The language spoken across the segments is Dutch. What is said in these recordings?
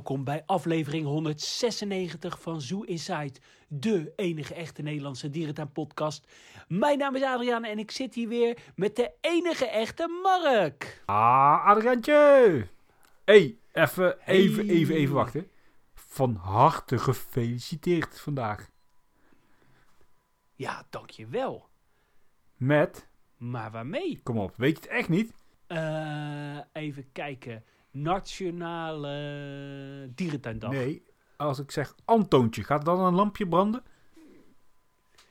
welkom bij aflevering 196 van Zoo Inside, de enige echte Nederlandse dierentuin-podcast. Mijn naam is Adriaan en ik zit hier weer met de enige echte Mark. Ah, Adriaantje! hey, even, even, Hey. even, even wachten. Van harte gefeliciteerd vandaag. Ja, dankjewel. Met, Maar waarmee? kom op, weet je het echt niet? Eh, even kijken. Nationale Dierentuindag. Nee, als ik zeg Antoontje, gaat dan een lampje branden?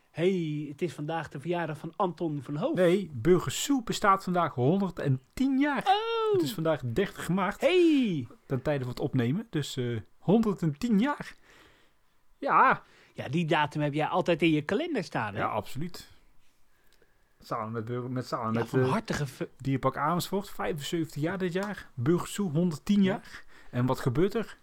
hey, het is vandaag de verjaardag van Anton van Hoof. Nee, Burger Soe bestaat vandaag 110 jaar. Oh, Het is vandaag 30 maart, hey. ten tijde van het opnemen. Dus eh 110 jaar. Ja, Ja, die datum heb jij altijd in je kalender staan, hè? ja, absoluut. Samen met, Burger- met, samen Ja, met van eh, Dierpark Amersfoort, 75 jaar dit jaar. Burger Soe, 110 jaar. En wat gebeurt er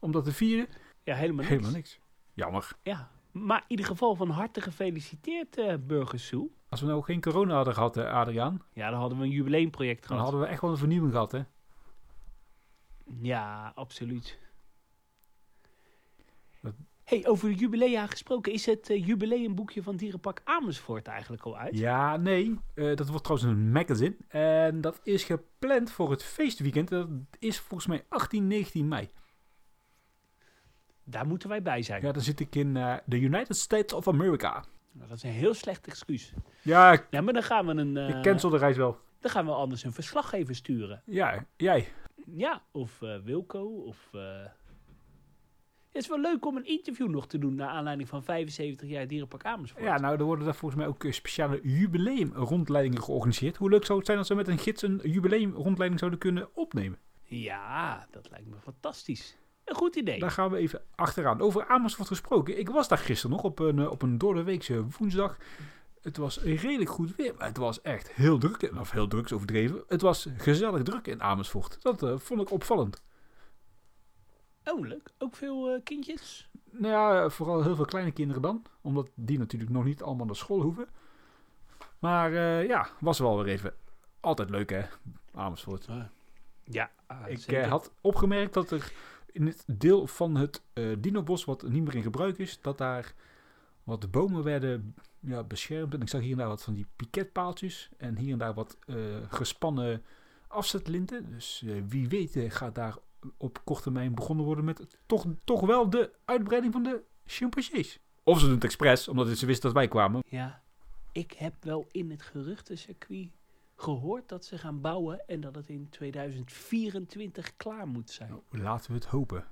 om dat te vieren? Ja, helemaal niks. Helemaal niks. Jammer. Ja, maar in ieder geval van harte gefeliciteerd, eh Burger Soe. Als we nou geen corona hadden gehad, hè, Adriaan, Ja, dan hadden we een jubileumproject dan gehad. hadden we echt wel een vernieuwing gehad, hè? Ja, absoluut. Hey, over jubilea gesproken, is het eh, jubileumboekje van Dierenpark Amersfoort eigenlijk al uit? Ja, nee. eh, dat wordt trouwens een magazine. En dat is gepland voor het feestweekend. Dat is volgens mij 18, 19 mei. Daar moeten wij bij zijn. Ja, dan zit ik in eh, de United States of America. Nou, Dat is een heel slecht excuus. Ja, ik, Ja, maar dan gaan we een. ik cancel de reis wel. Dan gaan we anders een verslaggever sturen. Ja, jij. Ja, of Wilco, of. Het is wel leuk om een interview nog te doen naar aanleiding van 75 jaar Dierenpark Amersfoort. Ja, nou, er worden daar volgens mij ook eh, speciale jubileumrondleidingen georganiseerd. Hoe leuk zou het zijn als we met een gids een jubileumrondleiding zouden kunnen opnemen? Ja, dat lijkt me fantastisch. Een goed idee. Daar gaan we even achteraan. Over Amersfoort gesproken. Ik was daar gisteren nog op een, eh, op een doordeweekse woensdag. Het was redelijk goed weer, maar het was echt heel druk. Of heel druk overdreven. Het was gezellig druk in Amersfoort. Dat eh, vond ik opvallend. Oh, leuk. Ook veel eh, kindjes? Nou ja, vooral heel veel kleine kinderen dan. Omdat die natuurlijk nog niet allemaal naar school hoeven. Maar eh, ja, was wel weer even altijd leuk hè, Amersfoort. Ja, ah, Ik zeker. eh, had opgemerkt dat er in het deel van het eh Dinobos, wat niet meer in gebruik is, dat daar wat bomen werden ja, beschermd. En ik zag hier en daar wat van die piketpaaltjes en hier en daar wat eh, gespannen afzetlinten. Dus eh, wie weet eh, gaat daar op korte termijn begonnen worden met toch, toch wel de uitbreiding van de chimpansees. Of ze doen het expres, omdat ze wisten dat wij kwamen. Ja, ik heb wel in het geruchtencircuit gehoord dat ze gaan bouwen en dat het in 2024 klaar moet zijn. Nou, laten we het hopen.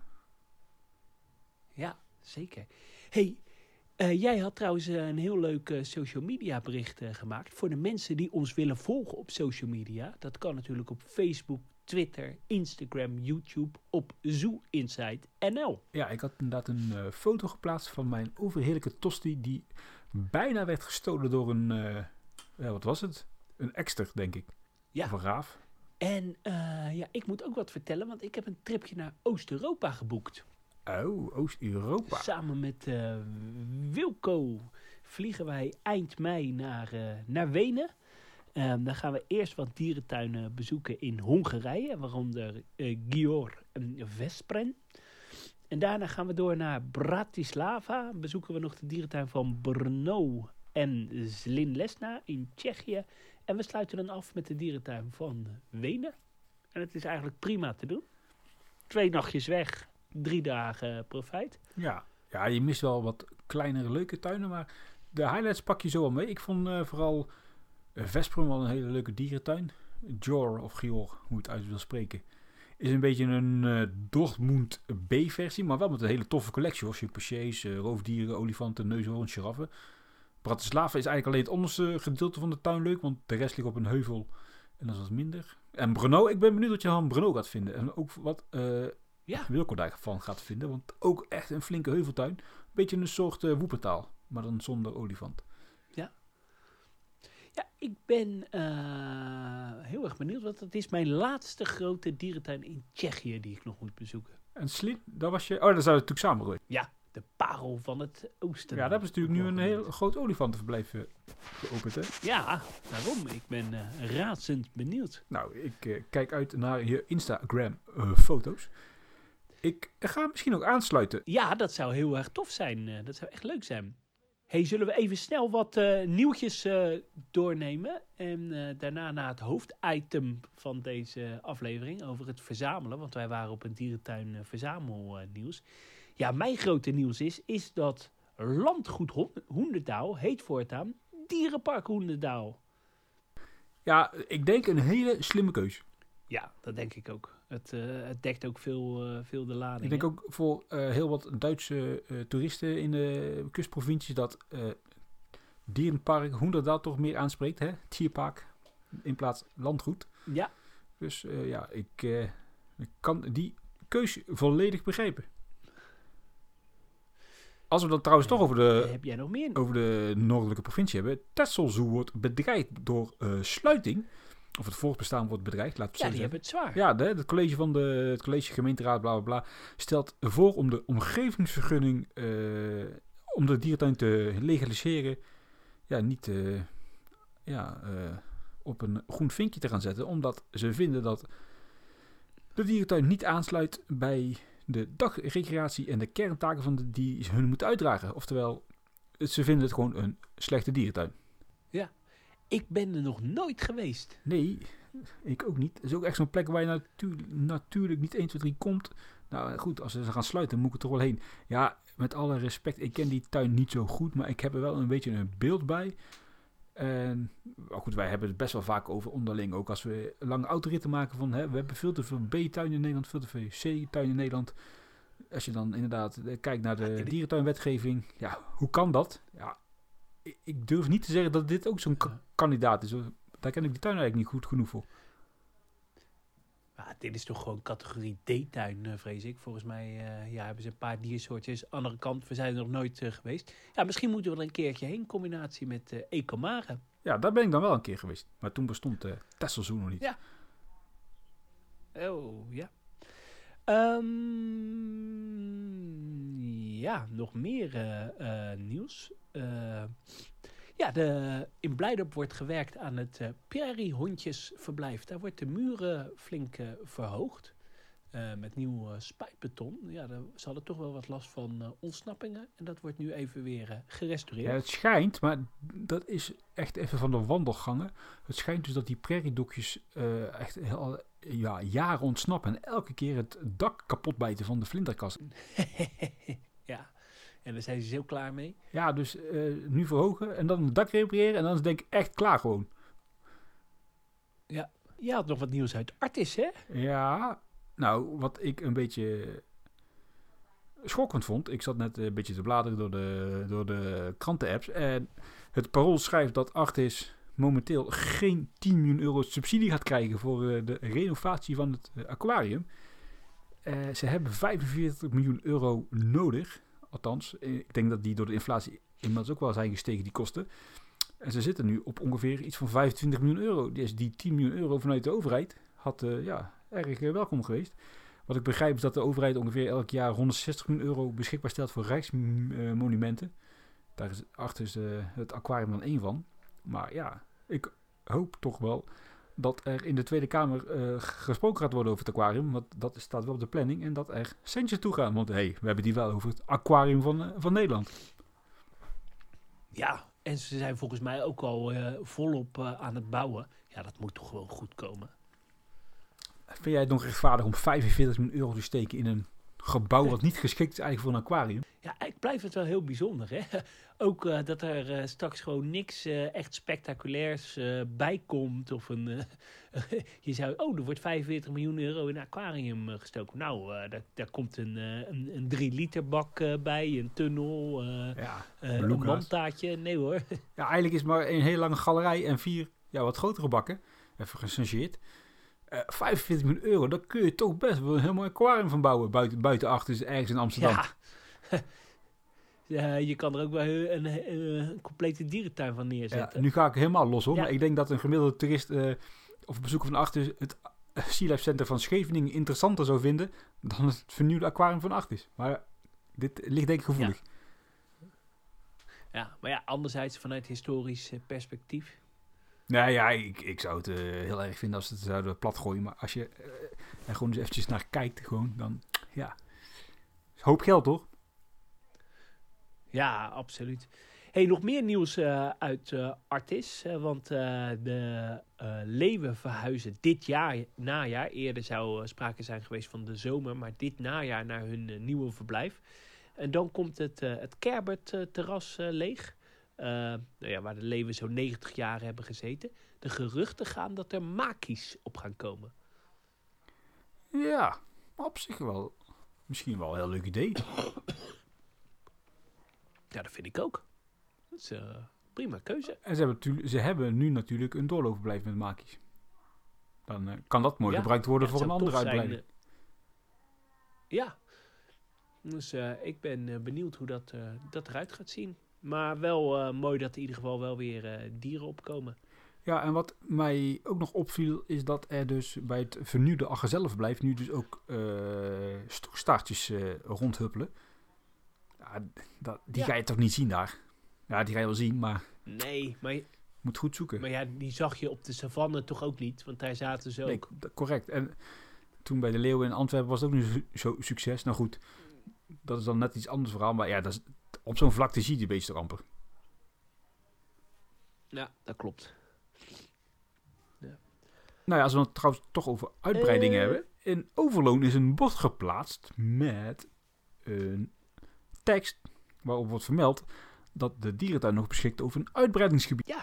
Ja, zeker. hey, eh, jij had trouwens eh, een heel leuk eh, social media bericht gemaakt voor de mensen die ons willen volgen op social media. Dat kan natuurlijk op Facebook, Twitter, Instagram, YouTube, op Zoo Inside NL. Ja, ik had inderdaad een eh, foto geplaatst van mijn overheerlijke tosti die bijna werd gestolen door een, eh, ja, wat was het? Een ekster, denk ik. Ja. Of een raaf. En eh, ja, ik moet ook wat vertellen, want ik heb een tripje naar Oost-Europa geboekt. Oh, Oost-Europa. Samen met eh, Wilco vliegen wij eind mei naar, eh, naar Wenen. Ehm, dan gaan we eerst wat dierentuinen bezoeken in Hongarije, waaronder eh Gior en Vespren. En daarna gaan we door naar Bratislava. Bezoeken we nog de dierentuin van Brno en Zlin-Lesna in Tsjechië. En we sluiten dan af met de dierentuin van Wenen. En het is eigenlijk prima te doen. Twee nachtjes weg, drie dagen profijt. Ja. ja, je mist wel wat kleinere leuke tuinen, maar de highlights pak je zo wel mee. Ik vond eh, vooral uh, Vesprum wel een hele leuke dierentuin. Jor, of Gior, hoe je het uit wil spreken, is een beetje een eh, Dortmund B-versie, maar wel met een hele toffe collectie. Hoor. Chimpansees, eh, roofdieren, olifanten, neushoorns, giraffen. Bratislava is eigenlijk alleen het onderste gedeelte van de tuin leuk, want de rest ligt op een heuvel en dat is wat minder. En Brno, ik ben benieuwd wat je aan Brno gaat vinden. En ook wat eh Ja. Daarvan gaat vinden, want ook echt een flinke heuveltuin. Beetje een soort eh woepertaal, maar dan zonder olifant. Ja, ik ben eh, heel erg benieuwd, want het is mijn laatste grote dierentuin in Tsjechië die ik nog moet bezoeken. En Slin, daar was je... Oh, daar zijn we natuurlijk samen geweest. Ja, de parel van het oosten. Ja, daar hebben ze natuurlijk nu een heel groot olifantenverblijf eh, geopend, hè? Ja, daarom. Ik ben eh, razend benieuwd. Nou, ik kijk uit naar je Instagram-foto's. ik ga misschien ook aansluiten. Ja, dat zou heel erg tof zijn. Dat zou echt leuk zijn. Hey, zullen we even snel wat eh, nieuwtjes eh, doornemen? En eh, daarna naar het hoofditem van deze aflevering over het verzamelen. Want wij waren op een dierentuin verzamelnieuws. ja, mijn grote nieuws is, is dat landgoed Hoenderdaal heet voortaan Dierenpark Hoenderdaal. Ja, ik denk een hele slimme keus. Ja, dat denk ik ook. Het, eh, het dekt ook veel, eh, veel de lading. Ik denk hè? ook voor eh, heel wat Duitse toeristen in de kustprovincies dat dierenpark Hoenderdaal toch meer aanspreekt. Hè? Tierpark in plaats landgoed. Ja, Dus ja, ik, ik kan die keus volledig begrijpen. Als we dan trouwens toch over de, heb jij nog meer? over de noordelijke provincie hebben. Texel Zoo wordt bedreigd door sluiting. Of het voortbestaan wordt bedreigd, laten we ja, het die hebben het zwaar. Ja, de, het college van de het college gemeenteraad, bla bla bla, stelt voor om de omgevingsvergunning eh, om de dierentuin te legaliseren, ja, niet eh, ja, eh, op een groen vinkje te gaan zetten, omdat ze vinden dat de dierentuin niet aansluit bij de dagrecreatie en de kerntaken van de, die ze hun moeten uitdragen. Oftewel, het- ze vinden het gewoon een slechte dierentuin. Ik ben er nog nooit geweest. Nee, ik ook niet. Het is ook echt zo'n plek waar je natu natuurlijk niet 1, 2, 3 komt. Nou goed, als ze gaan sluiten, moet ik er toch wel heen. Ja, met alle respect, ik ken die tuin niet zo goed, maar ik heb er wel een beetje een beeld bij. En goed, wij hebben het best wel vaak over onderling. Ook als we lange autoritten maken van, hè, we hebben veel te veel B-tuinen in Nederland, veel te veel C-tuinen in Nederland. Als je dan inderdaad eh, kijkt naar de dierentuinwetgeving, ja, hoe kan dat? Ja, ik- durf niet te zeggen dat dit ook zo'n ka- Ja. kandidaat is. Daar ken ik die tuin eigenlijk niet goed genoeg voor. Maar dit is toch gewoon categorie D-tuin, eh, vrees ik. Volgens mij eh, ja, hebben ze een paar diersoortjes. Andere kant, we zijn er nog nooit eh, geweest. Ja, misschien moeten we er een keertje heen. in Combinatie met eh Ecomare. Ja, daar ben ik dan wel een keer geweest. Maar toen bestond uh, Texel Zoo nog niet. Ja. Oh, ja. Ehm, ja, nog meer eh, eh, nieuws. Eh, ja, de, in Blijdorp wordt gewerkt aan het eh prairiehondjesverblijf. Daar wordt de muren flink verhoogd. met nieuw spuitbeton. Ja, daar, ze hadden toch wel wat last van eh, ontsnappingen. En dat wordt nu even weer gerestaureerd. Ja, het schijnt, maar dat is echt even van de wandelgangen. Het schijnt dus dat die prairiedokjes echt heel, ja, jaren ontsnappen. En elke keer het dak kapot bijten van de vlinderkast. ja, en daar zijn ze heel klaar mee. Ja, dus eh, nu verhogen en dan het dak repareren. En dan is het denk ik echt klaar gewoon. Je had nog wat nieuws uit Artis, hè? Ja, nou, wat ik een beetje schokkend vond. Ik zat net een beetje te bladeren door de, door de krantenapps. En het parool schrijft dat Artis momenteel geen 10 miljoen euro subsidie gaat krijgen voor eh, de renovatie van het eh, aquarium. Eh, ze hebben 45 miljoen euro nodig. Althans, eh, ik denk dat die door de inflatie inmiddels ook wel zijn gestegen, die kosten. En ze zitten nu op ongeveer iets van 25 miljoen euro. Dus die 10 miljoen euro vanuit de overheid had eh, ja, erg welkom geweest. Wat ik begrijp is dat de overheid ongeveer elk jaar 160 miljoen euro beschikbaar stelt voor rijksmonumenten. Daar is achter het aquarium dan één van. Maar ja, ik hoop toch wel dat er in de Tweede Kamer eh, gesproken gaat worden over het aquarium. Want dat staat wel op de planning. En dat er centjes toe gaan. Want hé, hey, we hebben die wel over het aquarium van, eh, van Nederland. Ja, en ze zijn volgens mij ook al eh, volop aan het bouwen. Ja, dat moet toch gewoon goed komen. Vind jij het nog rechtvaardig om 45 miljoen euro te steken in een gebouw wat niet geschikt is eigenlijk voor een aquarium? Ja, ik blijf het wel heel bijzonder, hè. Ook eh, dat er eh, straks gewoon niks eh, echt spectaculairs bij komt. Of een, je zou, oh, er wordt 45 miljoen euro in een aquarium gestoken. Nou, daar, daar komt een, een, een 3 liter bak bij, een tunnel, Ja, een mantaatje. Nee hoor. Ja, eigenlijk is maar een hele lange galerij en vier ja, wat grotere bakken. Even gechangeerd. Eh 45 miljoen euro, daar kun je toch best wel een heel mooi aquarium van bouwen. Buiten, buiten achter ergens in Amsterdam. Ja. Ja, je kan er ook wel een, een, een complete dierentuin van Ja, neerzetten. nu ga ik helemaal los hoor. Ja. Maar ik denk dat een gemiddelde toerist eh, of bezoeker van achter het Sea Life Center van Scheveningen interessanter zou vinden dan het vernieuwde aquarium van Artis. Maar dit ligt denk ik gevoelig. Ja, maar ja, anderzijds vanuit historisch eh, perspectief. Nou ja, ik, ik zou het eh, heel erg vinden als ze het zouden platgooien. Maar als je eh, er gewoon eens eventjes naar kijkt, gewoon, dan ja. Hoop geld hoor. Ja, absoluut. Hey, nog meer nieuws eh, uit Artis. want de leeuwen verhuizen dit jaar, najaar. Eerder zou sprake zijn geweest van de zomer, maar dit najaar naar hun nieuwe verblijf. En dan komt het, het Kerbert-terras leeg. Eh, nou ja, waar de leeuwen zo'n 90 jaar hebben gezeten. De geruchten gaan dat er makies op gaan komen. Ja, op zich wel. Misschien wel een heel leuk idee. Ja, dat vind ik ook. Dat is eh, prima keuze. En ze hebben, ze hebben nu natuurlijk een doorloopverblijf met makies. Dan eh, kan dat mooi Ja, gebruikt worden voor een andere uitbreiding. ja. Dus ik ben benieuwd hoe dat, dat eruit gaat zien. Maar wel eh, mooi dat er in ieder geval wel weer eh, dieren opkomen. Ja, en wat mij ook nog opviel is dat er dus bij het vernieuwde Aggezellenverblijf nu dus ook eh, rondhuppelen. Ja, dat, die Ja. ga je toch niet zien daar? Ja, die ga je wel zien, maar Nee, maar, je moet goed zoeken. maar ja, die zag je op de savanne toch ook niet? Want daar zaten ze Nee, ook. d- correct. En toen bij de Leeuwen in Antwerpen was het ook niet zo- zo succes. Nou goed, dat is dan net iets anders verhaal. Maar ja, dat is, op zo'n vlakte zie je die beesten amper. Ja, dat klopt. Nou ja, als we het trouwens toch over uitbreidingen Eh. hebben. In Overloon is een bord geplaatst met een tekst waarop wordt vermeld dat de dierentuin nog beschikt over een uitbreidingsgebied.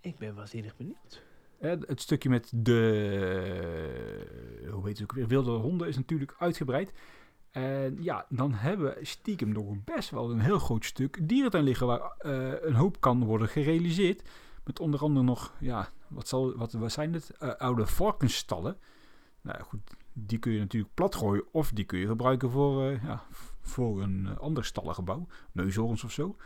Ik ben waanzinnig benieuwd. Het stukje met de, hoe heet het ook weer, wilde honden is natuurlijk uitgebreid. En ja, dan hebben we stiekem nog best wel een heel groot stuk dierentuin liggen waar eh, een hoop kan worden gerealiseerd. Met onder andere nog, ja, wat, zal, wat, wat zijn het? Eh, oude varkensstallen. Nou goed, die kun je natuurlijk platgooien of die kun je gebruiken voor, eh, ja, voor een ander stallengebouw. Neushoorns of zo.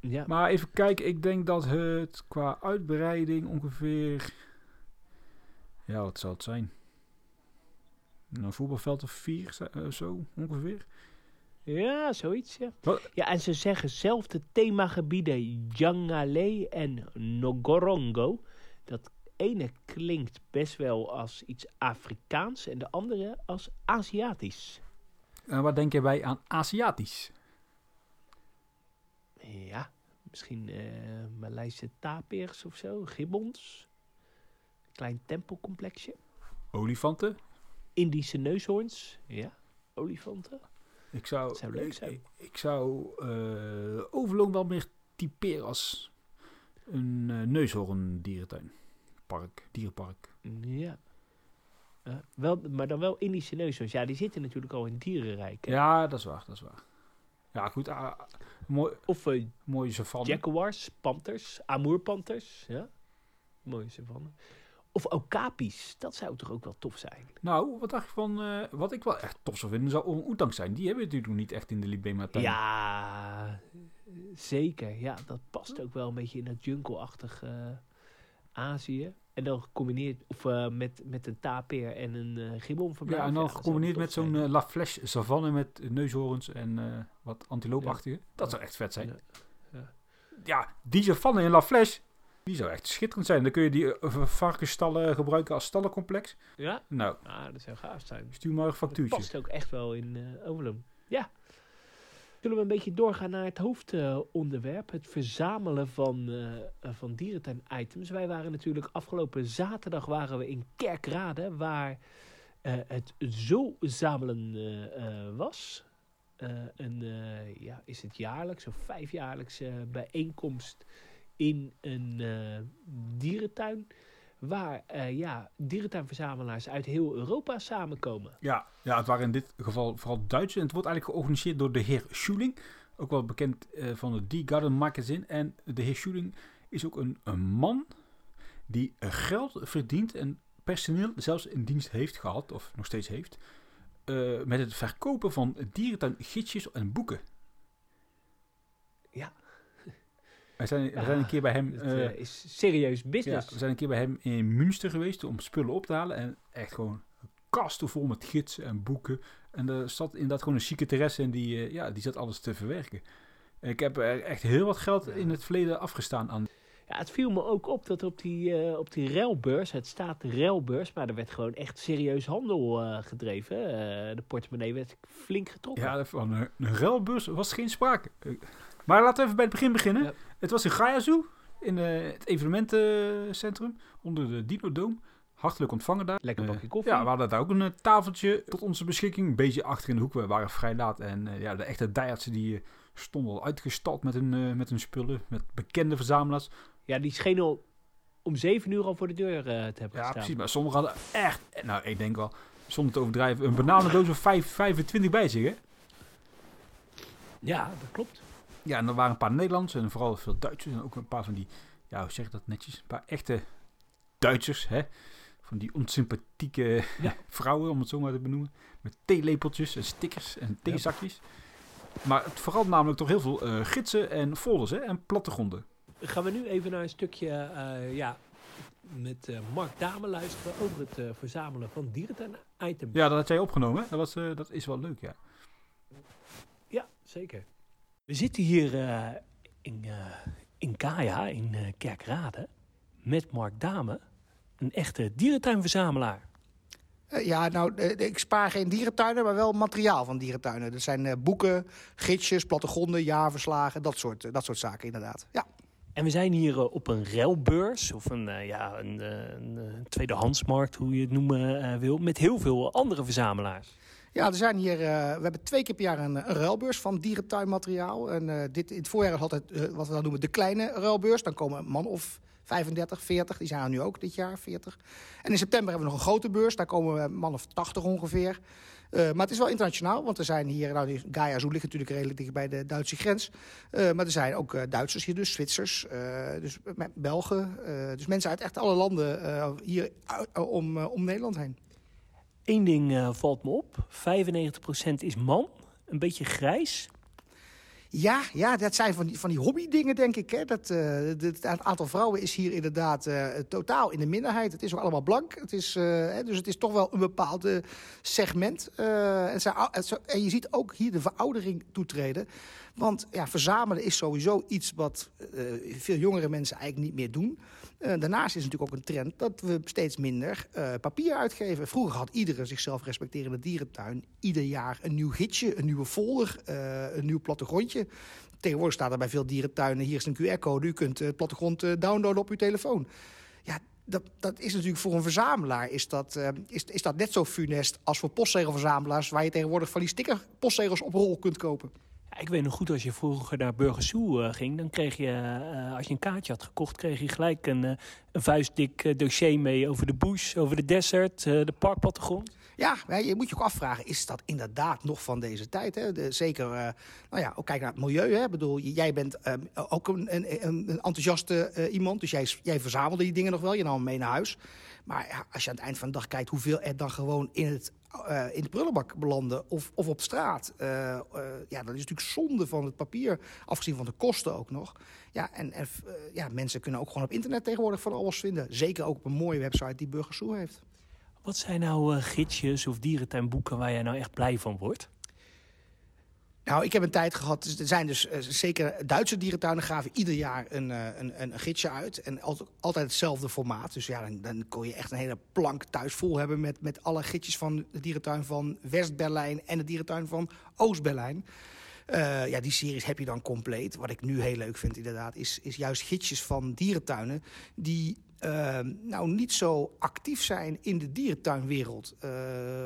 Ja, Maar even kijken, ik denk dat het qua uitbreiding ongeveer. Ja, wat zal het zijn? Een voetbalveld of vier, zo- eh, ongeveer. ja zoiets, ja. Wat? Ja, en ze zeggen zelf de themagebieden Jangale en Nogorongo. Dat ene klinkt best wel als iets Afrikaans en de andere als Aziatisch. En wat denk je bij aan Aziatisch? Ja, misschien eh Maleise tapirs of zo, gibbons. Klein tempelcomplexje. Olifanten? Indische neushoorns, ja. Olifanten. Ik zou, Dat zou leuk ik- zijn. Ik, ik zou eh Overloon wel meer typeren als een eh neushoorn dierentuin. Park, dierenpark. Ja. Ja, wel, maar dan wel Indische neushoorns. Ja, die zitten natuurlijk al in dierenrijk. hè. Ja, dat is waar, dat is waar. Ja, goed. ah, mooi, Of eh, mooie savanne. jaguars, panthers, amoerpanters. Ja, mooie savanne. Of okapis, dat zou toch ook wel tof zijn. Nou, wat dacht je van... eh, wat ik wel echt tof zou vinden, zou een oetang zijn. Die hebben we natuurlijk niet echt in de Libema tuin. Ja, zeker. Ja, dat past ook wel een beetje in dat jungle-achtig eh, Azië. En dan gecombineerd of, eh, met, met een tapir en een eh gibbonverblijf. Ja, en dan dat zou gecombineerd met zo'n eh, La Flèche savanne met neushoorns en wat antiloopachtige. Dat Ja. zou echt vet zijn. Ja. Ja. Ja, die savanne in La Flèche, die zou echt schitterend zijn. Dan kun je die uh, varkensstallen gebruiken als stallencomplex. Ja, Nou, ah, dat zou gaaf zijn. stuur maar een Dat factuurtje. past ook echt wel in eh Overloon. Ja. Zullen we een beetje doorgaan naar het hoofdonderwerp. het verzamelen van, eh, eh, van dierentuin-items. Wij waren natuurlijk afgelopen zaterdag waren we in Kerkrade. Waar eh, het zoo-zamelen eh, eh, was. Eh, een, eh, ja, is het jaarlijks of vijfjaarlijkse bijeenkomst in een eh, dierentuin. Waar eh, ja, dierentuinverzamelaars uit heel Europa samenkomen. Ja, ja, het waren in dit geval vooral Duitse. En het wordt eigenlijk georganiseerd door de heer Schuling. Ook wel bekend eh, van het Die Garden Magazine. En de heer Schuling is ook een, een man die geld verdient en personeel zelfs in dienst heeft gehad, of nog steeds heeft, met het verkopen van dierentuingidsjes en boeken. Ja. We zijn, we Ja, zijn een keer bij hem... Het eh, eh, is serieus ja, business. we zijn een keer bij hem in Münster geweest om spullen op te halen. En echt gewoon kasten vol met gidsen en boeken. En er zat inderdaad gewoon een secretaresse en die, eh, ja, die zat alles te verwerken. Ik heb er echt heel wat geld in het verleden afgestaan aan. Ja, het viel me ook op dat op die, eh, op die ruilbeurs, het staat de ruilbeurs, maar er werd gewoon echt serieus handel gedreven. De portemonnee werd flink getrokken. Ja, van een, een ruilbeurs was geen sprake. Maar laten we even bij het begin beginnen. Ja. Het was in Gaia Zoo, in eh, het evenementencentrum, onder de Dino Dome. Hartelijk ontvangen daar. Lekker Eh, bakje koffie. Ja, we hadden daar ook een eh, tafeltje tot onze beschikking. Een beetje achter in de hoek. We waren vrij laat. En ja, de echte Dijartsen die stonden al uitgestald met hun, met hun spullen. Met bekende verzamelaars. Ja, die scheen al om zeven uur al voor de deur te hebben Ja, gestaan. precies. Maar sommigen hadden echt, nou ik denk wel, zonder te overdrijven, een bananendoos of 5, 25 bij zich. Hè? Ja, dat klopt. Ja, en er waren een paar Nederlanders en vooral veel Duitsers. En ook een paar van die, ja, hoe zeg ik dat netjes? Een paar echte Duitsers, hè? Van die onsympathieke Ja. vrouwen, om het zo maar te benoemen. Met theelepeltjes en stickers en theezakjes. Maar het vooral namelijk toch heel veel eh, gidsen en folders hè? en plattegronden. Gaan we nu even naar een stukje eh, ja, met eh, Mark Dame luisteren over het verzamelen van dierentuin-items. Ja, dat had jij opgenomen. Dat, was, dat is wel leuk, ja. Ja, zeker. We zitten hier eh, in, eh in Kaya, in eh, Kerkrade, met Mark Dame, een echte dierentuinverzamelaar. Ja, nou, ik spaar geen dierentuinen, maar wel materiaal van dierentuinen. Dat zijn boeken, gidsjes, plattegronden, jaarverslagen, dat soort, dat soort zaken inderdaad. Ja. En we zijn hier op een ruilbeurs, of een, ja, een, een eh, tweedehandsmarkt, hoe je het noemen wil, met heel veel andere verzamelaars. Ja, er zijn hier, eh, we hebben twee keer per jaar een, ruilbeurs van dierentuinmateriaal. En eh, dit, in het voorjaar is altijd eh, wat we dan noemen de kleine ruilbeurs. Dan komen man of 35, 40, die zijn er nu ook dit jaar, 40. En in september hebben we nog een grote beurs, daar komen een man of 80 ongeveer. Maar het is wel internationaal, want er zijn hier, nou, Gaia Zoo ligt natuurlijk redelijk dicht bij de Duitse grens. Maar er zijn ook Duitsers hier, dus Zwitsers, dus Belgen. dus mensen uit echt alle landen hier om, om Nederland heen. Eén ding eh, valt me op, 95% is man, een beetje grijs. Ja, ja, dat zijn van die, van die hobbydingen, denk ik. Hè. Dat, eh, het, aantal vrouwen is hier inderdaad eh, totaal in de minderheid. Het is ook allemaal blank. Het is, hè, dus het is toch wel een bepaald segment. En, en je ziet ook hier de veroudering toetreden. Want ja, verzamelen is sowieso iets wat veel jongere mensen eigenlijk niet meer doen. Eh, daarnaast is natuurlijk ook een trend dat we steeds minder eh, papier uitgeven. Vroeger had iedere zichzelf respecterende dierentuin ieder jaar een nieuw gidsje, een nieuwe folder, eh, een nieuw plattegrondje. Tegenwoordig staat er bij veel dierentuinen, hier is een QR-code, u kunt het plattegrond downloaden op uw telefoon. Ja, dat, dat is natuurlijk voor een verzamelaar is dat, is, is dat net zo funest als voor postzegelverzamelaars... waar je tegenwoordig van die sticker postzegels op rol kunt kopen. Ik weet nog goed, als je vroeger naar Burgers eh, ging, dan kreeg je, eh, als je een kaartje had gekocht, kreeg je gelijk een, eh, een vuistdik dossier mee over de bush, over de desert, de parkplattegrond. Ja, je moet je ook afvragen, is dat inderdaad nog van deze tijd? Hè? De, zeker, nou ja, ook kijk naar het milieu. Hè? Ik bedoel, jij bent ehm, ook een, een, een enthousiaste iemand, dus jij, jij verzamelde die dingen nog wel. Je nam hem mee naar huis. Maar als je aan het eind van de dag kijkt hoeveel er dan gewoon in, het, eh, in de prullenbak belanden of, of op straat. eh, eh, ja, dat is natuurlijk zonde van het papier, afgezien van de kosten ook nog. Ja, en, ja, mensen kunnen ook gewoon op internet tegenwoordig van alles vinden. Zeker ook op een mooie website die Burgers Zoo heeft. Wat zijn nou gidsjes of dierentuinboeken waar jij nou echt blij van wordt? Nou, ik heb een tijd gehad. dus Er zijn dus eh, zeker Duitse dierentuinen gaven ieder jaar een, eh, een, een, gidsje uit. En altijd, hetzelfde formaat. Dus ja, dan, dan kon je echt een hele plank thuis vol hebben met, met alle gidsjes van de dierentuin van West-Berlijn en de dierentuin van Oost-Berlijn. Eh, ja, die series heb je dan compleet. Wat ik nu heel leuk vind inderdaad, is, is juist gidsjes van dierentuinen... die eh, nou niet zo actief zijn in de dierentuinwereld. Eh,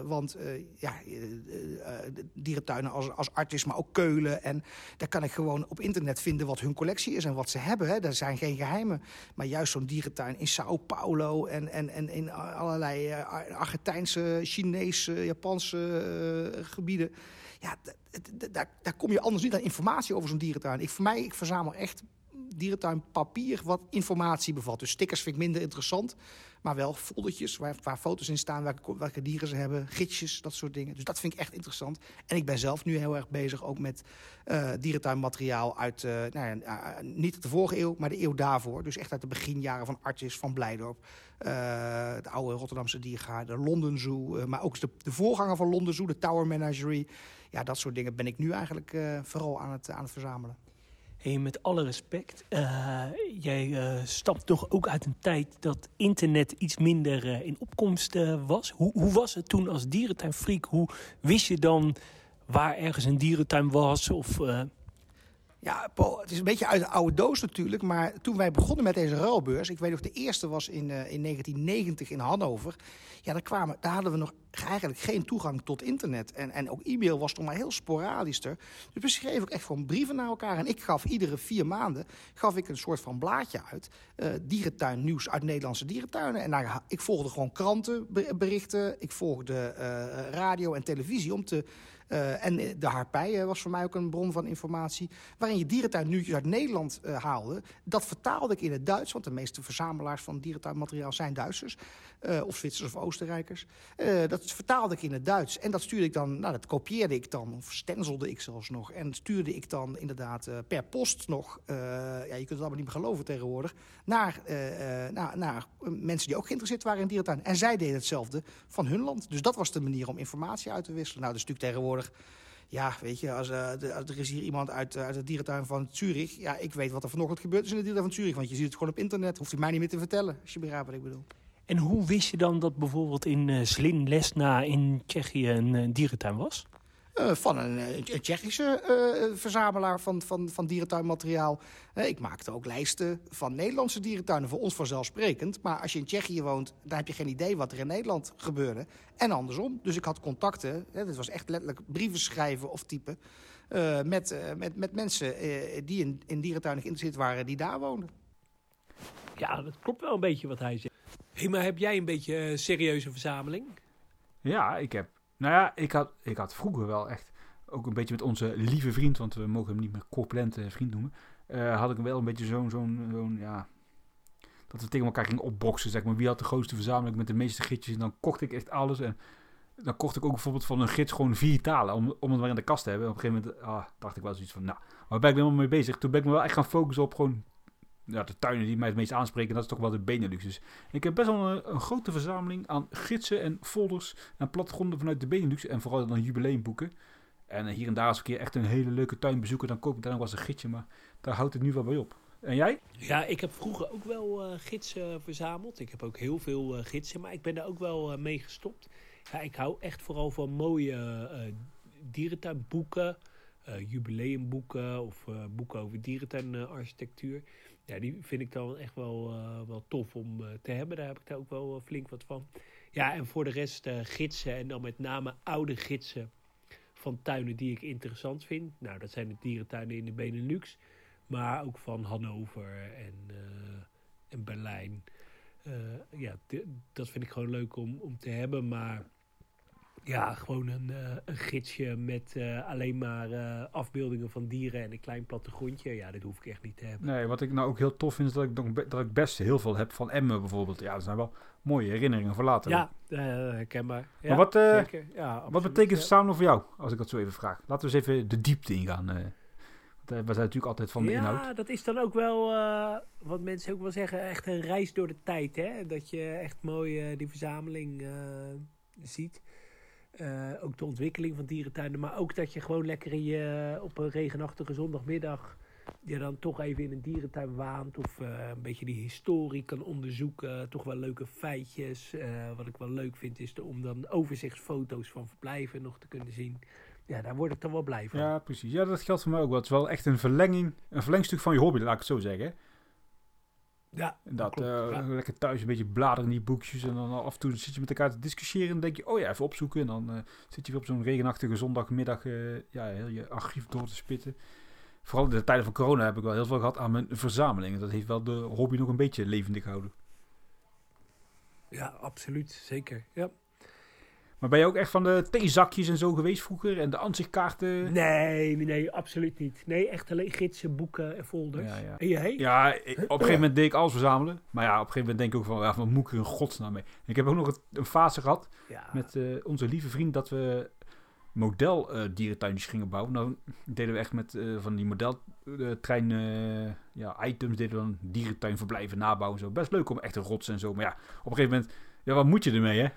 want eh, ja, eh, dierentuinen als, als Artis, maar ook Keulen... en daar kan ik gewoon op internet vinden wat hun collectie is en wat ze hebben. Hè. Daar zijn geen geheimen. Maar juist zo'n dierentuin in Sao Paulo... en, en, en in allerlei Argentijnse, Chinese, Japanse gebieden... Ja, daar kom je anders niet aan informatie over zo'n dierentuin. Ik, voor mij, ik verzamel echt dierentuinpapier wat informatie bevat. Dus stickers vind ik minder interessant. Maar wel foldertjes waar, waar foto's in staan, welke, welke dieren ze hebben, gidsjes, dat soort dingen. Dus dat vind ik echt interessant. En ik ben zelf nu heel erg bezig ook met eh, dierentuinmateriaal uit, eh, nou ja, eh, niet de vorige eeuw, maar de eeuw daarvoor. Dus echt uit de beginjaren van Artis, van Blijdorp. de oude Rotterdamse diergaarde, de London Zoo. maar ook de, de voorganger van London Zoo, de Tower Menagerie. Ja, dat soort dingen ben ik nu eigenlijk vooral aan het, aan het verzamelen. Hey, met alle respect, uh, jij uh, stamt toch ook uit een tijd dat internet iets minder uh, in opkomst was. Hoe, hoe, was het toen als dierentuinfreak? Hoe wist je dan waar ergens een dierentuin was? Of, ja, Paul, het is een beetje uit de oude doos natuurlijk. Maar toen wij begonnen met deze ruilbeurs... ik weet nog, de eerste was in, uh, in 1990 in Hannover. Ja, daar, kwamen, daar hadden we nog eigenlijk geen toegang tot internet. En, en ook e-mail was toch maar heel sporadisch er. Dus we schreven ook echt gewoon brieven naar elkaar. En ik gaf iedere vier maanden gaf ik een soort van blaadje uit. Uh, dierentuin nieuws uit Nederlandse dierentuinen. En ik volgde gewoon krantenberichten. Ik volgde uh, radio en televisie om te uh, en de Harpij was voor mij ook een bron van informatie. Waarin je dierentuin nieuwtjes uit Nederland haalde. Dat vertaalde ik in het Duits, want de meeste verzamelaars van dierentuinmateriaal zijn Duitsers. Of Zwitsers of Oostenrijkers. dat vertaalde ik in het Duits. En dat stuurde ik dan, nou dat kopieerde ik dan, of stenzelde ik zelfs nog. En stuurde ik dan inderdaad per post nog, ja je kunt het allemaal niet meer geloven tegenwoordig. Naar, naar, naar mensen die ook geïnteresseerd waren in dierentuin. En zij deden hetzelfde van hun land. Dus dat was de manier om informatie uit te wisselen. Nou, dat is natuurlijk tegenwoordig ja, weet je, als, uh, de, er is hier iemand uit, uh, uit de dierentuin van Zurich. Ja, ik weet wat er vanochtend gebeurd is in de dierentuin van Zurich. Want je ziet het gewoon op internet. Hoeft u mij niet meer te vertellen, als je begrijpt wat ik bedoel. En hoe wist je dan dat bijvoorbeeld in uh, Slin Lesna in Tsjechië een dierentuin was? Uh, van een, een Tsjechische uh, verzamelaar van, van, van dierentuinmateriaal. Uh, ik maakte ook lijsten van Nederlandse dierentuinen, voor ons vanzelfsprekend. Maar als je in Tsjechië woont, dan heb je geen idee wat er in Nederland gebeurde. En andersom. Dus ik had contacten, hè, dit was echt letterlijk brieven schrijven of typen... met, met, met mensen die in, in dierentuinen geïnteresseerd waren, die daar woonden. Ja, dat klopt wel een beetje wat hij zegt. Hey, maar heb jij een beetje een serieuze verzameling? Ja, ik heb nou ja, ik had, ik had vroeger wel echt, ook een beetje met onze lieve vriend, want we mogen hem niet meer corpulente vriend noemen, uh, had ik wel een beetje zo'n, zo'n, zo'n, ja, dat we tegen elkaar gingen opboksen, zeg maar. Wie had de grootste verzameling met de meeste gidsjes? En dan kocht ik echt alles en dan kocht ik ook bijvoorbeeld van een gids gewoon vier talen om, om het maar in de kast te hebben. op een gegeven moment ah, dacht ik wel zoiets van, nou, waar ben ik helemaal mee bezig? Toen ben ik me wel echt gaan focussen op gewoon ja, de tuinen die mij het meest aanspreken, dat is toch wel de Benelux. Dus ik heb best wel een, een, grote verzameling aan gidsen en folders en plattegronden vanuit de Benelux. En vooral dan jubileumboeken. En hier en daar als een keer echt een hele leuke tuin bezoeken, dan koop ik daar nog wel eens een gidsje. Maar daar houdt het nu wel bij op. En jij? Ja, ik heb vroeger ook wel uh, gidsen verzameld. Ik heb ook heel veel uh, gidsen, maar ik ben daar ook wel mee gestopt. Ja, ik hou echt vooral van mooie dierentuinboeken, jubileumboeken of boeken over dierentuinarchitectuur ja, die vind ik dan echt wel, uh, wel tof om uh, te hebben. Daar heb ik daar ook wel uh, flink wat van. Ja, en voor de rest gidsen en dan met name oude gidsen van tuinen die ik interessant vind. Nou, dat zijn de dierentuinen in de Benelux, maar ook van Hannover en, en Berlijn. ja, dat vind ik gewoon leuk om, om te hebben, maar ja, gewoon een, uh, een gidsje met uh, alleen maar uh, afbeeldingen van dieren en een klein plattegrondje. Ja, dit hoef ik echt niet te hebben. Nee, wat ik nou ook heel tof vind, is dat ik, dat ik best heel veel heb van Emmen bijvoorbeeld. Ja, dat zijn wel mooie herinneringen voor later. Ja, herkenbaar. Ja, maar wat, ja, wat betekent samen voor jou, als ik dat zo even vraag? Laten we eens even de diepte ingaan. we zijn natuurlijk altijd van de ja, inhoud. Ja, dat is dan ook wel, wat mensen ook wel zeggen, echt een reis door de tijd. Hè? Dat je echt mooi die verzameling ziet. Uh, ook de ontwikkeling van dierentuinen. Maar ook dat je gewoon lekker in je, op een regenachtige zondagmiddag. je dan toch even in een dierentuin waant. Of uh, een beetje die historie kan onderzoeken. Toch wel leuke feitjes. Wat ik wel leuk vind is de, om dan overzichtsfoto's van verblijven nog te kunnen zien. Ja, daar word ik dan wel blij van. Ja, precies. Ja, dat geldt voor mij ook wel. Het is wel echt een verlenging. Een verlengstuk van je hobby, laat ik het zo zeggen. Ja, dat, uh, lekker thuis een beetje bladeren in die boekjes. En dan af en toe zit je met elkaar te discussiëren. En denk je, oh ja, even opzoeken. En dan uh, zit je weer op zo'n regenachtige zondagmiddag uh, ja, heel je archief door te spitten. Vooral in de tijden van corona heb ik wel heel veel gehad aan mijn verzamelingen. Dat heeft wel de hobby nog een beetje levendig gehouden. Ja, absoluut. Zeker. Ja. Maar ben je ook echt van de theezakjes en zo geweest vroeger? En de ansichtkaarten? Nee, nee, absoluut niet. Nee, echt alleen gidsen, boeken en folders. Ja, ja. En jij? Ja, op een gegeven moment deed ik alles verzamelen. Maar ja, op een gegeven moment denk ik ook van, ja, van moet ik er een godsnaam mee? En ik heb ook nog een fase gehad ja. met uh, onze lieve vriend dat we model uh, dierentuintjes gingen bouwen. Nou deden we echt met uh, van die modeltrein ja, items, deden we dan dierentuinverblijven nabouwen. Zo. Best leuk om echt een rots en zo. Maar ja, op een gegeven moment, ja, wat moet je ermee hè?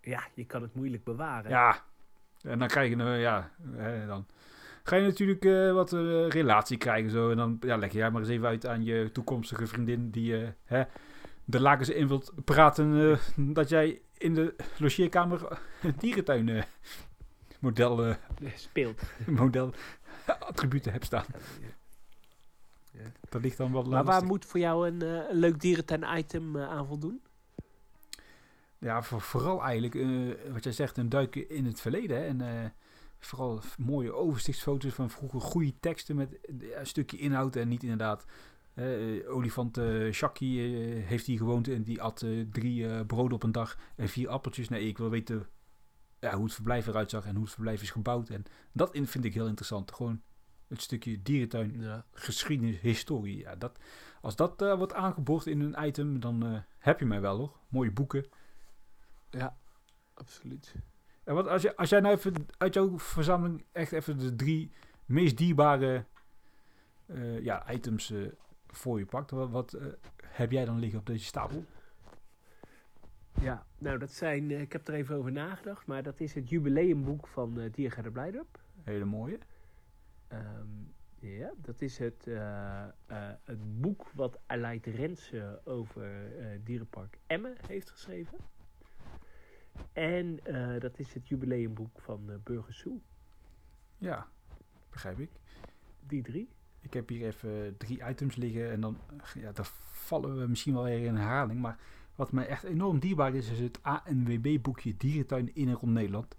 Ja, je kan het moeilijk bewaren. Ja, en dan krijg je, uh, ja, hè, dan ga je natuurlijk eh, wat eh, relatie krijgen. Zo. En dan ja, leg je jij maar eens even uit aan je toekomstige vriendin die eh, hè, de lakens in wilt praten. eh, dat jij in de logeerkamer een dierentuin eh, model, eh, Speelt. model attributen hebt staan. Ja. Dat ligt dan wel Maar waar moet voor jou een, eh, leuk dierentuin-item eh, aan voldoen? Ja, voor, vooral eigenlijk, eh, wat jij zegt, een duiken in het verleden. Hè? En eh, vooral mooie overzichtsfoto's van vroeger, goede teksten met eh, een stukje inhoud en niet inderdaad... eh, olifant Shaki heeft hier gewoond en die at drie broden op een dag en vier appeltjes. Nee, ik wil weten ja, hoe het verblijf eruit zag en hoe het verblijf is gebouwd. En dat in- vind ik heel interessant. Gewoon het stukje dierentuin, Ja. geschiedenis, historie. Ja, dat, als dat wordt aangeboord in een item, dan heb je mij wel hoor. Mooie boeken. Absoluut. En wat als, je, als jij nou even uit jouw verzameling echt even de drie meest dierbare eh, ja, items eh, voor je pakt, wat, wat eh, heb jij dan liggen op deze stapel? Ja, nou dat zijn, ik heb er even over nagedacht, maar dat is het jubileumboek van uh, Diergaarde Blijdorp. Hele mooie. Ehm, ja, dat is het, eh, eh, het boek wat Aleid Rensen over eh, Dierenpark Emmen heeft geschreven. En eh, dat is het jubileumboek van uh, Burger Soe. Ja, begrijp ik. Die drie. Ik heb hier even drie items liggen en dan ja, daar vallen we misschien wel weer in herhaling. Maar wat mij echt enorm dierbaar is, is het ANWB-boekje Dierentuin in en rond Nederland.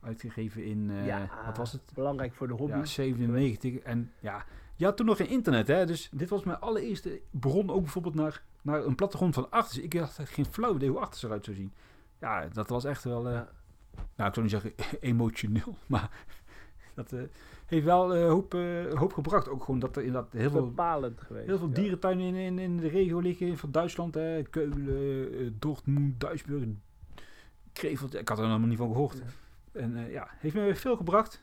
Uitgegeven in, uh, ja, wat was het? Belangrijk voor de hobby. Ja, 97. En ja, je had toen nog geen internet, hè? Dus dit was mijn allereerste bron ook bijvoorbeeld naar, naar een plattegrond van Artis. Ik had geen flauw idee hoe Artis eruit zou zien. Ja, dat was echt wel, uh, Ja. nou ik zou niet zeggen emotioneel, maar dat uh, heeft wel uh, hoop, hoop gebracht. Ook gewoon dat er inderdaad heel veel, Bepalend geweest. heel veel ja. dierentuinen in, in, in de regio liggen van Duitsland. Hè? Keulen, eh, Dortmund, Duisburg, Krefeld. Ik had er helemaal niet van gehoord. Ja. En ja, heeft me veel gebracht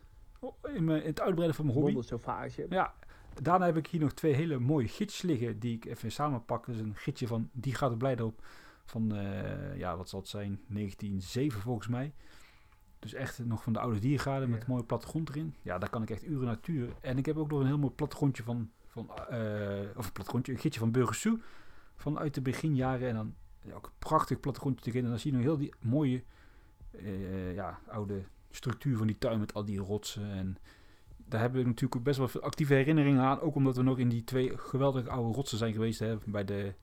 in, me, in het uitbreiden van mijn hobby. Wondersauvage. Ja, daarna heb ik hier nog twee hele mooie gidsjes liggen die ik even samenpak. Is een gidsje van Die gaat er blij op van, uh, ja, wat zal het zijn, 1907 volgens mij. Dus echt nog van de oude diergaarden ja. met mooie plattegrond erin. Ja, daar kan ik echt uren natuur. En ik heb ook nog een heel mooi plattegrondje van, van uh, of een plattegrondje, een gidsje van Burgersoe vanuit de beginjaren. En dan ja, ook een prachtig plattegrondje erin. En dan zie je nog heel die mooie, uh, ja, oude structuur van die tuin met al die rotsen. En daar hebben we natuurlijk ook best wel veel actieve herinneringen aan. Ook omdat we nog in die twee geweldige oude rotsen zijn geweest. Hè, bij de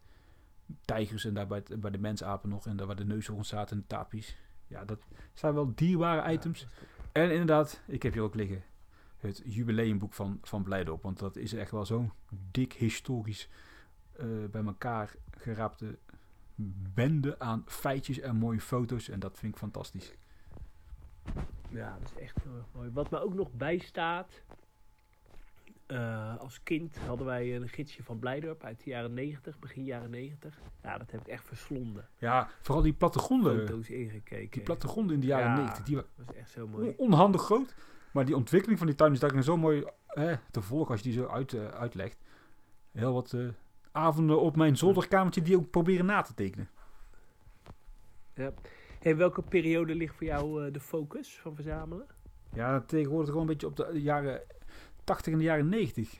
tijgers en daar bij, bij de mensapen nog. En daar waar de neushoorns zaten en de tapies. Ja, dat zijn wel dierbare items. Ja, en inderdaad, ik heb hier ook liggen het jubileumboek van, van Blijdorp. Want dat is echt wel zo'n dik historisch uh, bij elkaar geraapte bende aan feitjes en mooie foto's. En dat vind ik fantastisch. Ja, dat is echt heel erg mooi. Wat me ook nog bijstaat. Uh, als kind hadden wij een gidsje van Blijdorp uit de jaren 90, begin jaren 90. Ja, dat heb ik echt verslonden. Ja, vooral die plattegronden. Foto's ingekeken. Die plattegronden in de jaren ja, 90. Die was echt zo mooi. Onhandig groot. Maar die ontwikkeling van die tuin is daar zo mooi te volgen als je die zo uit, uh, uitlegt. Heel wat uh, avonden op mijn zolderkamertje die ook proberen na te tekenen. Ja. Hey, welke periode ligt voor jou de focus van verzamelen? Ja, tegenwoordig gewoon een beetje op de jaren 80 en de jaren 90.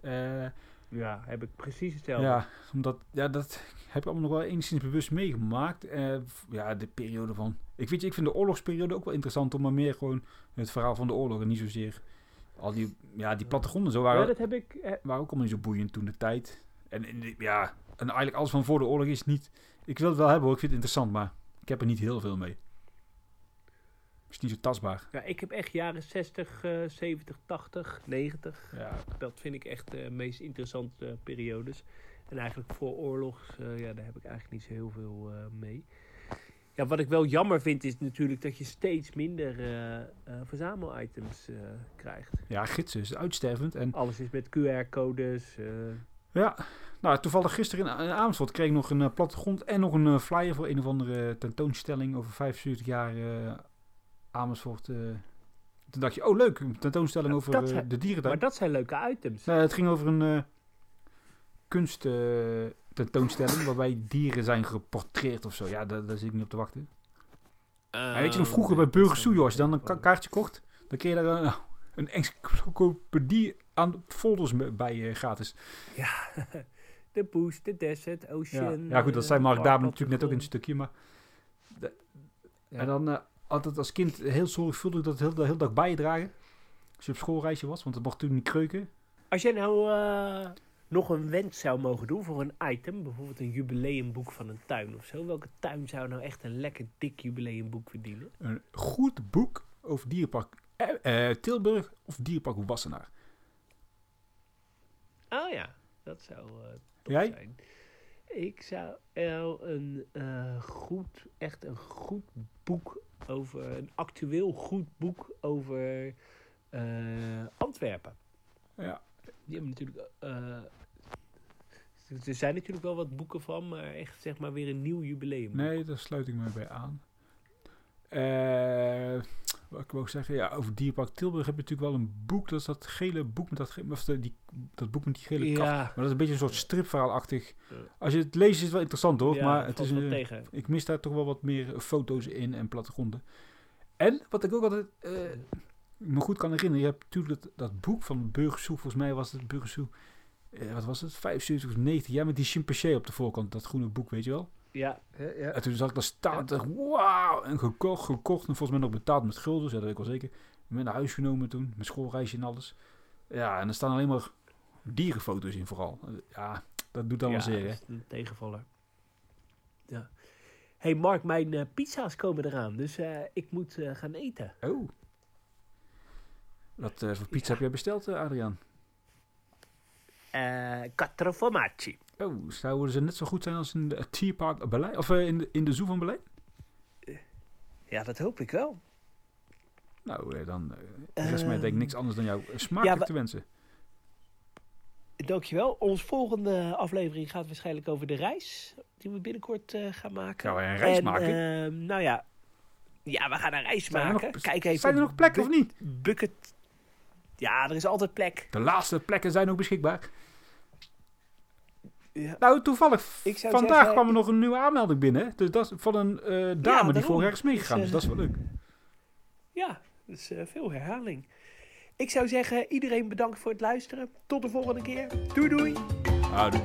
Uh, ja, heb ik precies hetzelfde. Ja, omdat, ja, dat heb je allemaal nog wel enigszins bewust meegemaakt. Uh, ja, de periode van... Ik, weet, ik vind de oorlogsperiode ook wel interessant, om maar meer gewoon het verhaal van de oorlog en niet zozeer al die, ja, die plattegronden zo waren, ja, dat heb ik, eh, waren ook allemaal niet zo boeiend toen de tijd. En, en, ja, en eigenlijk alles van voor de oorlog is niet... Ik wil het wel hebben hoor, ik vind het interessant, maar ik heb er niet heel veel mee. Is niet zo tastbaar. Ja, ik heb echt jaren 60, uh, 70, 80, 90. Ja. Dat vind ik echt de meest interessante periodes. En eigenlijk voor oorlogs, uh, ja, daar heb ik eigenlijk niet zo heel veel uh, mee. Ja, wat ik wel jammer vind is natuurlijk dat je steeds minder uh, verzamelitems krijgt. Ja, gidsen is uitstervend. En Alles is met QR-codes. Ja, nou toevallig gisteren in, in Amersfoort kreeg ik nog een plattegrond en nog een flyer voor een of andere tentoonstelling over 75 jaar Amersfoort. Uh, toen dacht je, oh leuk, een tentoonstelling ja, over uh, zijn, de dierentuin. Maar dat zijn leuke items. Nee, het ging over een uh, kunst tentoonstelling waarbij dieren zijn geportreerd of zo. Ja, daar, daar zit ik niet op te wachten. ja, weet je nog, vroeger bij Burgers Soe, als je dan een ka kaartje kocht, dan kreeg je daar... een encyclopedie aan folders bij eh, gratis. De Boost, de Desert, Ocean. Ja, ja, goed, dat eh, zei Mark daar natuurlijk net ook in het stukje, maar... de- Ja. En dan eh, altijd als kind heel zorgvuldig dat heel, de hele dag bij je dragen. Als je op schoolreisje was, want het mocht toen niet kreuken. Als jij nou eh, nog een wens zou mogen doen voor een item, bijvoorbeeld een jubileumboek van een tuin of zo, welke tuin zou nou echt een lekker dik jubileumboek verdienen? Een goed boek over dierenpark eh, eh, Tilburg of dierenpark Wassenaar. Oh ja, dat zou Jij? zijn. Ik zou wel een goed, echt een goed boek over, een actueel goed boek over eh, Antwerpen. Ja. Die hebben natuurlijk, eh, er zijn natuurlijk wel wat boeken van, maar echt zeg maar weer een nieuw jubileum. Nee, daar sluit ik me bij aan. Eh, ik wou zeggen, ja, over Dierpark Tilburg heb je natuurlijk wel een boek. Dat is dat gele boek met dat, ge- of de- die, dat boek met die gele kaf. ja, Maar dat is een beetje een soort stripverhaalachtig. Als je het leest is het wel interessant hoor, ja, maar het is een, tegen. ik mis daar toch wel wat meer foto's in en plattegronden. En wat ik ook altijd eh, me goed kan herinneren, je hebt natuurlijk dat, dat boek van Burgersoe, volgens mij was het Burgersoe, eh, wat was het, 75 of 90 jaar met die chimpansee op de voorkant, dat groene boek, weet je wel. Ja, ja, ja. En toen zag ik daar staan, dacht, wauw, en gekocht, gekocht en volgens mij nog betaald met guldens, ja, dat weet ik wel zeker. Met naar huis genomen toen, mijn schoolreisje en alles. Ja, en er staan alleen maar dierenfoto's in vooral. Ja, dat doet dan wel Ja, zeer, hè. dat is een tegenvaller. Ja. hey Mark, mijn eh, pizza's komen eraan, dus eh, ik moet eh, gaan eten. Oh. Wat eh, voor pizza heb jij besteld, Adriaan? Eh quattro formaggi. Oh, zouden ze net zo goed zijn als in de Tierpark Berlijn? Of eh, in, de, in de Zoo van Berlijn? Ja, dat hoop ik wel. Nou, eh, dan uh, rest mij denk ik Ehm, niks anders dan jou eh, smakelijk te wensen. Dankjewel. Onze volgende aflevering gaat waarschijnlijk over de reis. Die we binnenkort eh, gaan maken. Gaan wij een reis En, maken? ehm, nou ja. Ja, we gaan een reis Zijn maken. nog- Kijk even. Zijn er nog plekken of niet? Bucket. Ja, er is altijd plek. De laatste plekken zijn ook beschikbaar. Ja. Nou, toevallig. Vandaag zeggen, kwam er nog een nieuwe aanmelding binnen. Dus dat is van een eh, dame die vorig jaar is meegegaan. Dus, Dus, eh, dat is wel leuk. Ja, dus eh, veel herhaling. Ik zou zeggen, iedereen bedankt voor het luisteren. Tot de volgende keer. Doei doei. Houdoe.